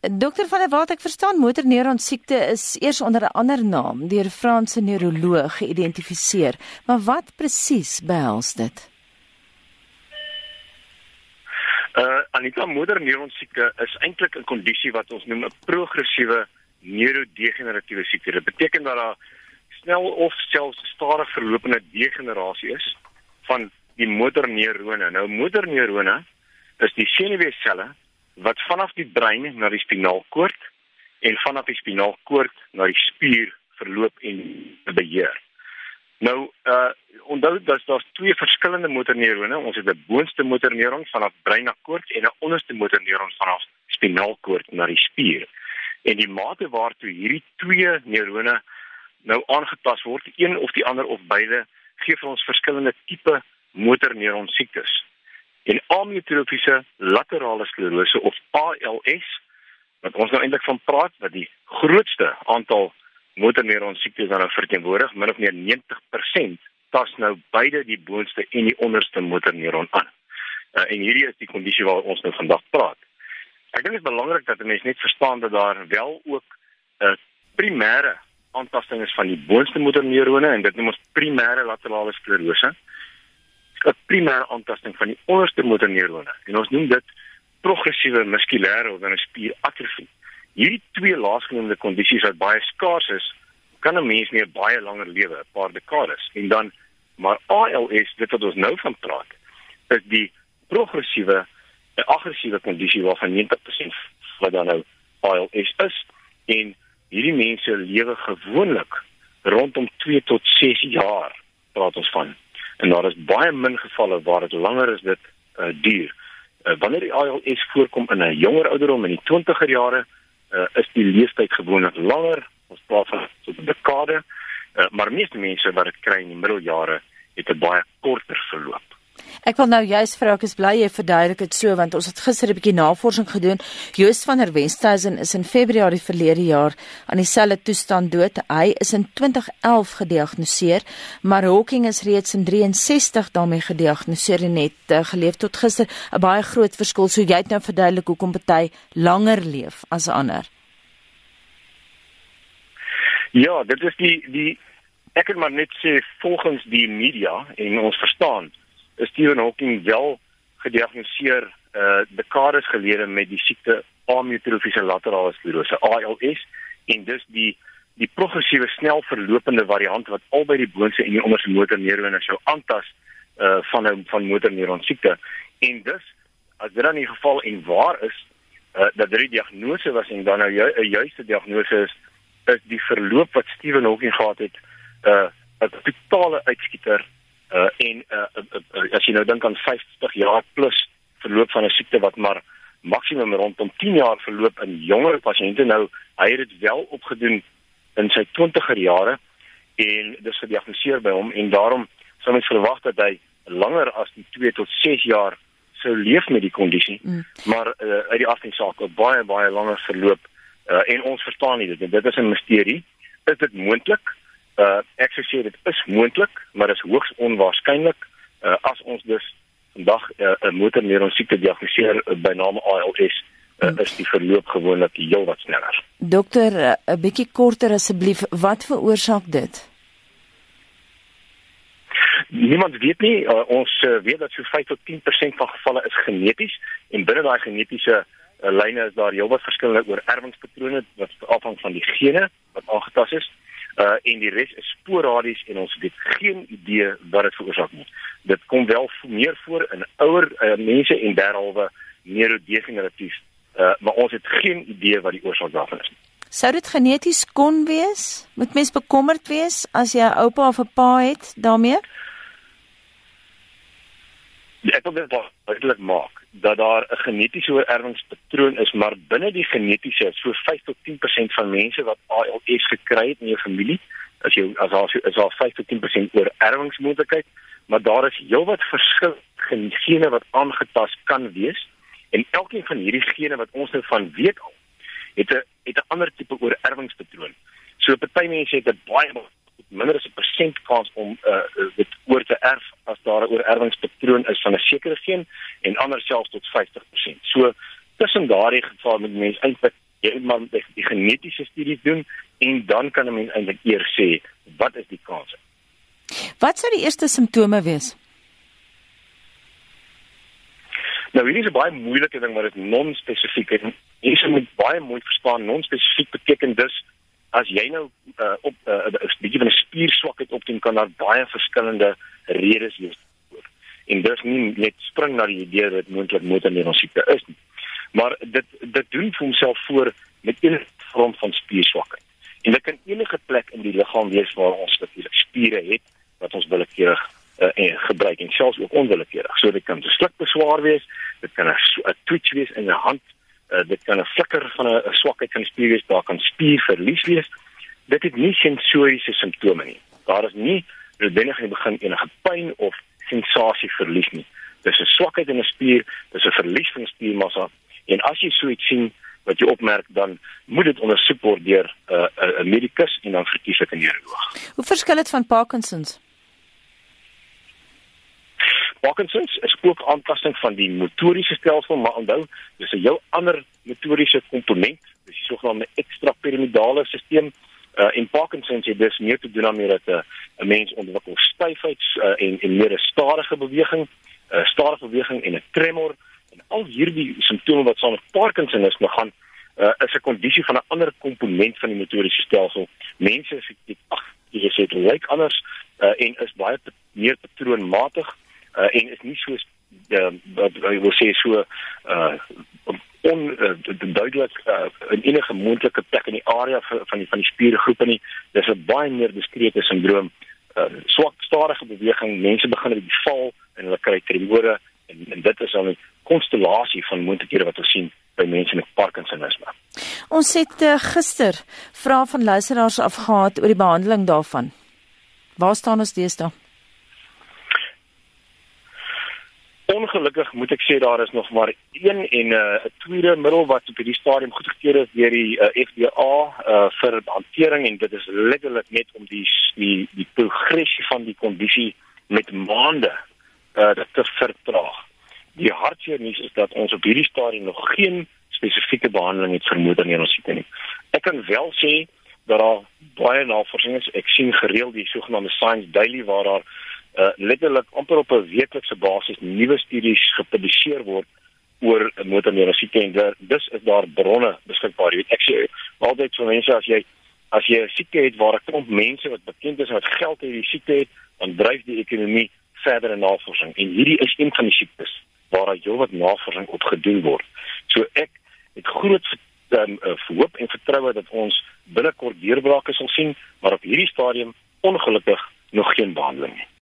Dokter van der Walt, ek verstaan motorneuron siekte is eers onder 'n ander naam deur 'n Franse neuroloog geïdentifiseer, maar wat presies behels dit? Uh Anita motorneuron siekte is eintlik 'n kondisie wat ons noem 'n progressiewe neurodegeneratiewe siekte. Dit beteken dat daar snel of selfs stadig verlopende degenerasie is van die motorneurone. Nou motorneurone is die senuweeselle wat vanaf die brein na die spinaalkoord en vanaf die spinaalkoord na die spier verloop en beheer. Nou uh onthou dat daar twee verskillende motorneurone, ons het 'n boonste motorneuron vanaf brein na koord en 'n onderste motorneuron vanaf spinaalkoord na die spier. En die mate waartoe hierdie twee neurone nou aangepas word, een of die ander of beide, gee vir ons verskillende tipe motorneuron siektes. En amyotrofiese laterale sklerose of ALS wat ons nou eintlik van praat wat die grootste aantal motorneuron siektes dan nou verteenwoordig, min of meer 90% tas nou beide die boonste en die onderste motorneuron aan. Uh, en hierdie is die kondisie waaroor ons nou vandag praat. Ek dink dit is belangrik dat mense net verstaan dat daar wel ook 'n uh, primêre aantasting is van die boonste motorneurone en dit noem ons primêre laterale sklerose. 'n primêre aantasting van die onderste motorneurone en ons noem dit progressiewe muskulêre of dan 'n spieratrofie. Hierdie twee laasgenoemde kondisies wat baie skaars is, kan 'n mens nie baie langer lewe, 'n paar dekades. En dan maar ALS, dit wat ons nou van praat, is die progressiewe en aggressiewe kondisie waarvan 90% wat dan nou ALS is. En hierdie mense lewe gewoonlik rondom 2 tot 6 jaar praat ons van en daar is baie min gevalle waar dit langer as dit uh, duur. Uh, wanneer die ALS voorkom in 'n jonger ouderdom in die 20er jare, uh, is die leeftyd gewoonlik langer, ons praat van so 'n dekade, uh, maar meeste mense wat dit kry in die middeljare het 'n baie korter verloop. Ek wil nou juist vra ek is bly jy verduidelik dit so want ons het gister 'n bietjie navorsing gedoen. Joost van der Westhuizen is in Februarie verlede jaar aan dieselfde toestand dood. Hy is in 2011 gediagnoseer, maar Hawking is reeds in 63 daarmee gediagnoseer en het uh, geleef tot gister. 'n Baie groot verskil. So jy het nou verduidelik hoekom party langer leef as ander. Ja, dit is die die ek kan maar net sê volgens die media en ons verstaan Stephen Hawking wel gediagnoseer uh dekades gelede met die siekte amyotrofiese laterale sklerose ALS en dus die die progressiewe snel verlopende variant wat albei die boonste en die onderste motorneurone sou aantas uh van 'n van motorneuron siekte. En dus as dit dan in geval en waar is uh dat dit die diagnose was en dan nou 'n ju juiste diagnose is is die verloop wat Stephen Hawking gehad het uh 'n totale uitskieter uh en uh, uh, uh, uh as jy nou dink aan 50 jaar plus verloop van 'n siekte wat maar maksimum rondom 10 jaar verloop in jonger pasiënte nou hy het dit wel opgedoen in sy 20er jare en dis gediagnoseer by hom en daarom sou mens verwag dat hy langer as die 2 tot 6 jaar sou leef met die kondisie mm. maar uh, uit die afdeling 'n baie baie langer verloop uh, en ons verstaan nie dit dit is 'n misterie is dit moontlik uh ek sê dit is moontlik, maar dit is hoogs onwaarskynlik uh as ons dus vandag uh, 'n uh, motorneuron siekte diagnoseer uh, by naam ALS uh, is die verloop gewoonlik heelwat sneller. Dokter, 'n uh, bietjie korter asseblief, wat veroorsaak dit? Niemand weet nie, uh, ons uh, weet dat so 5 tot 10% van gevalle is geneties en binne daai genetiese uh, lyne is daar heelwat verskillende oorerwingspatrone wat afhang van die gene wat aangetast is uh en die res is sporadies en ons het geen idee wat dit veroorsaak nie. Dit kom wel meer voor in ouer uh, mense en derhalwe neurodegeneratief uh maar ons het geen idee wat die oorsaak daarvan is nie. Sou dit geneties kon wees? Moet mens bekommerd wees as jy 'n oupa of 'n pa het daarmee? Ek wil dit duidelik maak dat daar 'n genetiese oorerwingspatroon is, maar binne die genetiese so 5 tot 10% van mense wat ALS gekry het in jou familie, as jy as daar is daar 5 tot 10% oorerwingsmoontlikheid, maar daar is heelwat verskil gene wat aangetast kan wees. En elkeen van hierdie gene wat ons nou van weet al, het 'n het 'n ander tipe oorerwingspatroon. So party mense het 'n baie minder as 'n persent kans om uh, dit oor te erf as daar 'n oorerwingspatroon is van 'n sekere geen en ander selfs tot 50%. So tussen daardie geval moet mense eintlik Jy moet maar die, die genetiese studies doen en dan kan 'n mens eintlik eers sê wat is die kans. Wat sou die eerste simptome wees? Nou hierdie is 'n baie moeilike ding maar dit non-spesifiek en mense moet baie mooi verstaan non-spesifiek beteken dus as jy nou uh, op 'n uh, bietjie van 'n spierswakheid opdoen kan daar baie verskillende redes wees en dis nie net spring na die idee dat moontlik motorneuron siekte is nie. Maar dit dit doen vir homself voor met enige vorm van spierswakheid. En dit kan enige plek in die liggaam wees waar ons natuurlik spiere het wat ons willekeurig uh, en gebruik en selfs ook onwillekeurig. So dit kan 'n slukbeswaar wees, dit kan 'n twitch wees in 'n hand, uh, dit kan 'n flikker van 'n swakheid van die spier wees, daar kan spierverlies wees. Dit het nie sensoriese simptome nie. Daar is nie noodwendig in die begin enige pyn of sensasieverlies nie. Dis 'n swakheid in 'n spier, dis 'n verlies van spiermassa en as jy so iets sien wat jy opmerk dan moet dit ondersoek word deur 'n uh, 'n medikus en dan verkieslik 'n neuroloog. Hoe verskil dit van Parkinsons? Parkinsons is ook aanpassing van die motoriese stelsel, maar onthou, dis 'n heel ander motoriese komponent, dis die sogenaamde ekstrapiramidale stelsel. Uh, in Parkinsons het dis meer te doen daarmee dat 'n uh, mens ontwikkel styfheid uh, en en meer 'n stadige beweging, 'n uh, stadige beweging en 'n tremor en al hierdie simptome wat saam met Parkinson is gaan uh, is 'n kondisie van 'n ander komponent van die motoriese stelsel. Mense is dit ag, jy sê dit lyk anders uh, en is baie meer patroonmatig uh, en is nie so uh, wat ek wil sê so uh on uh, duidelik uh, in enige moontlike plek in die area van die van die spiergroepe nie. Dis 'n baie meer diskrete sindroom. Uh, swak stadige beweging mense begin die val en hulle kry tremore en, en dit is dan 'n konstellasie van moontlikhede wat ons sien by mense met parkinsonisme. Ons het uh, gister vra van luisteraars afgehaat oor die behandeling daarvan. Waar staan ons deesdae Ongelukkig moet ek sê daar is nog maar een en 'n uh, tweede middel wat op hierdie stadium goedgekeur is deur die uh, FDA uh, vir hantering en dit is letterlik net om die die die progressie van die kondisie met maande uh, te vertraag. Die hartseer nuus is dat ons op hierdie stadium nog geen spesifieke behandeling het vir motorneuronsiekte nie. Ek kan wel sê dat daar baie navorsing is. Ek sien gereeld die sogenaamde Science Daily waar daar uh, letterlik amper op 'n weeklikse basis nuwe studies gepubliseer word oor motorneurosiekte en daar dis is daar bronne beskikbaar. Jy weet ek sê altyd vir mense as jy as jy 'n siekte het waar 'n klomp mense wat bekend is met geld het die siekte het, dan dryf die ekonomie verder in navorsing en hierdie is een van die siektes waar daar heelwat navorsing op gedoen word. So ek het groot um, hoop en vertroue dat ons binnekort deurbrake sal sien, maar op hierdie stadium ongelukkig nog geen behandeling nie.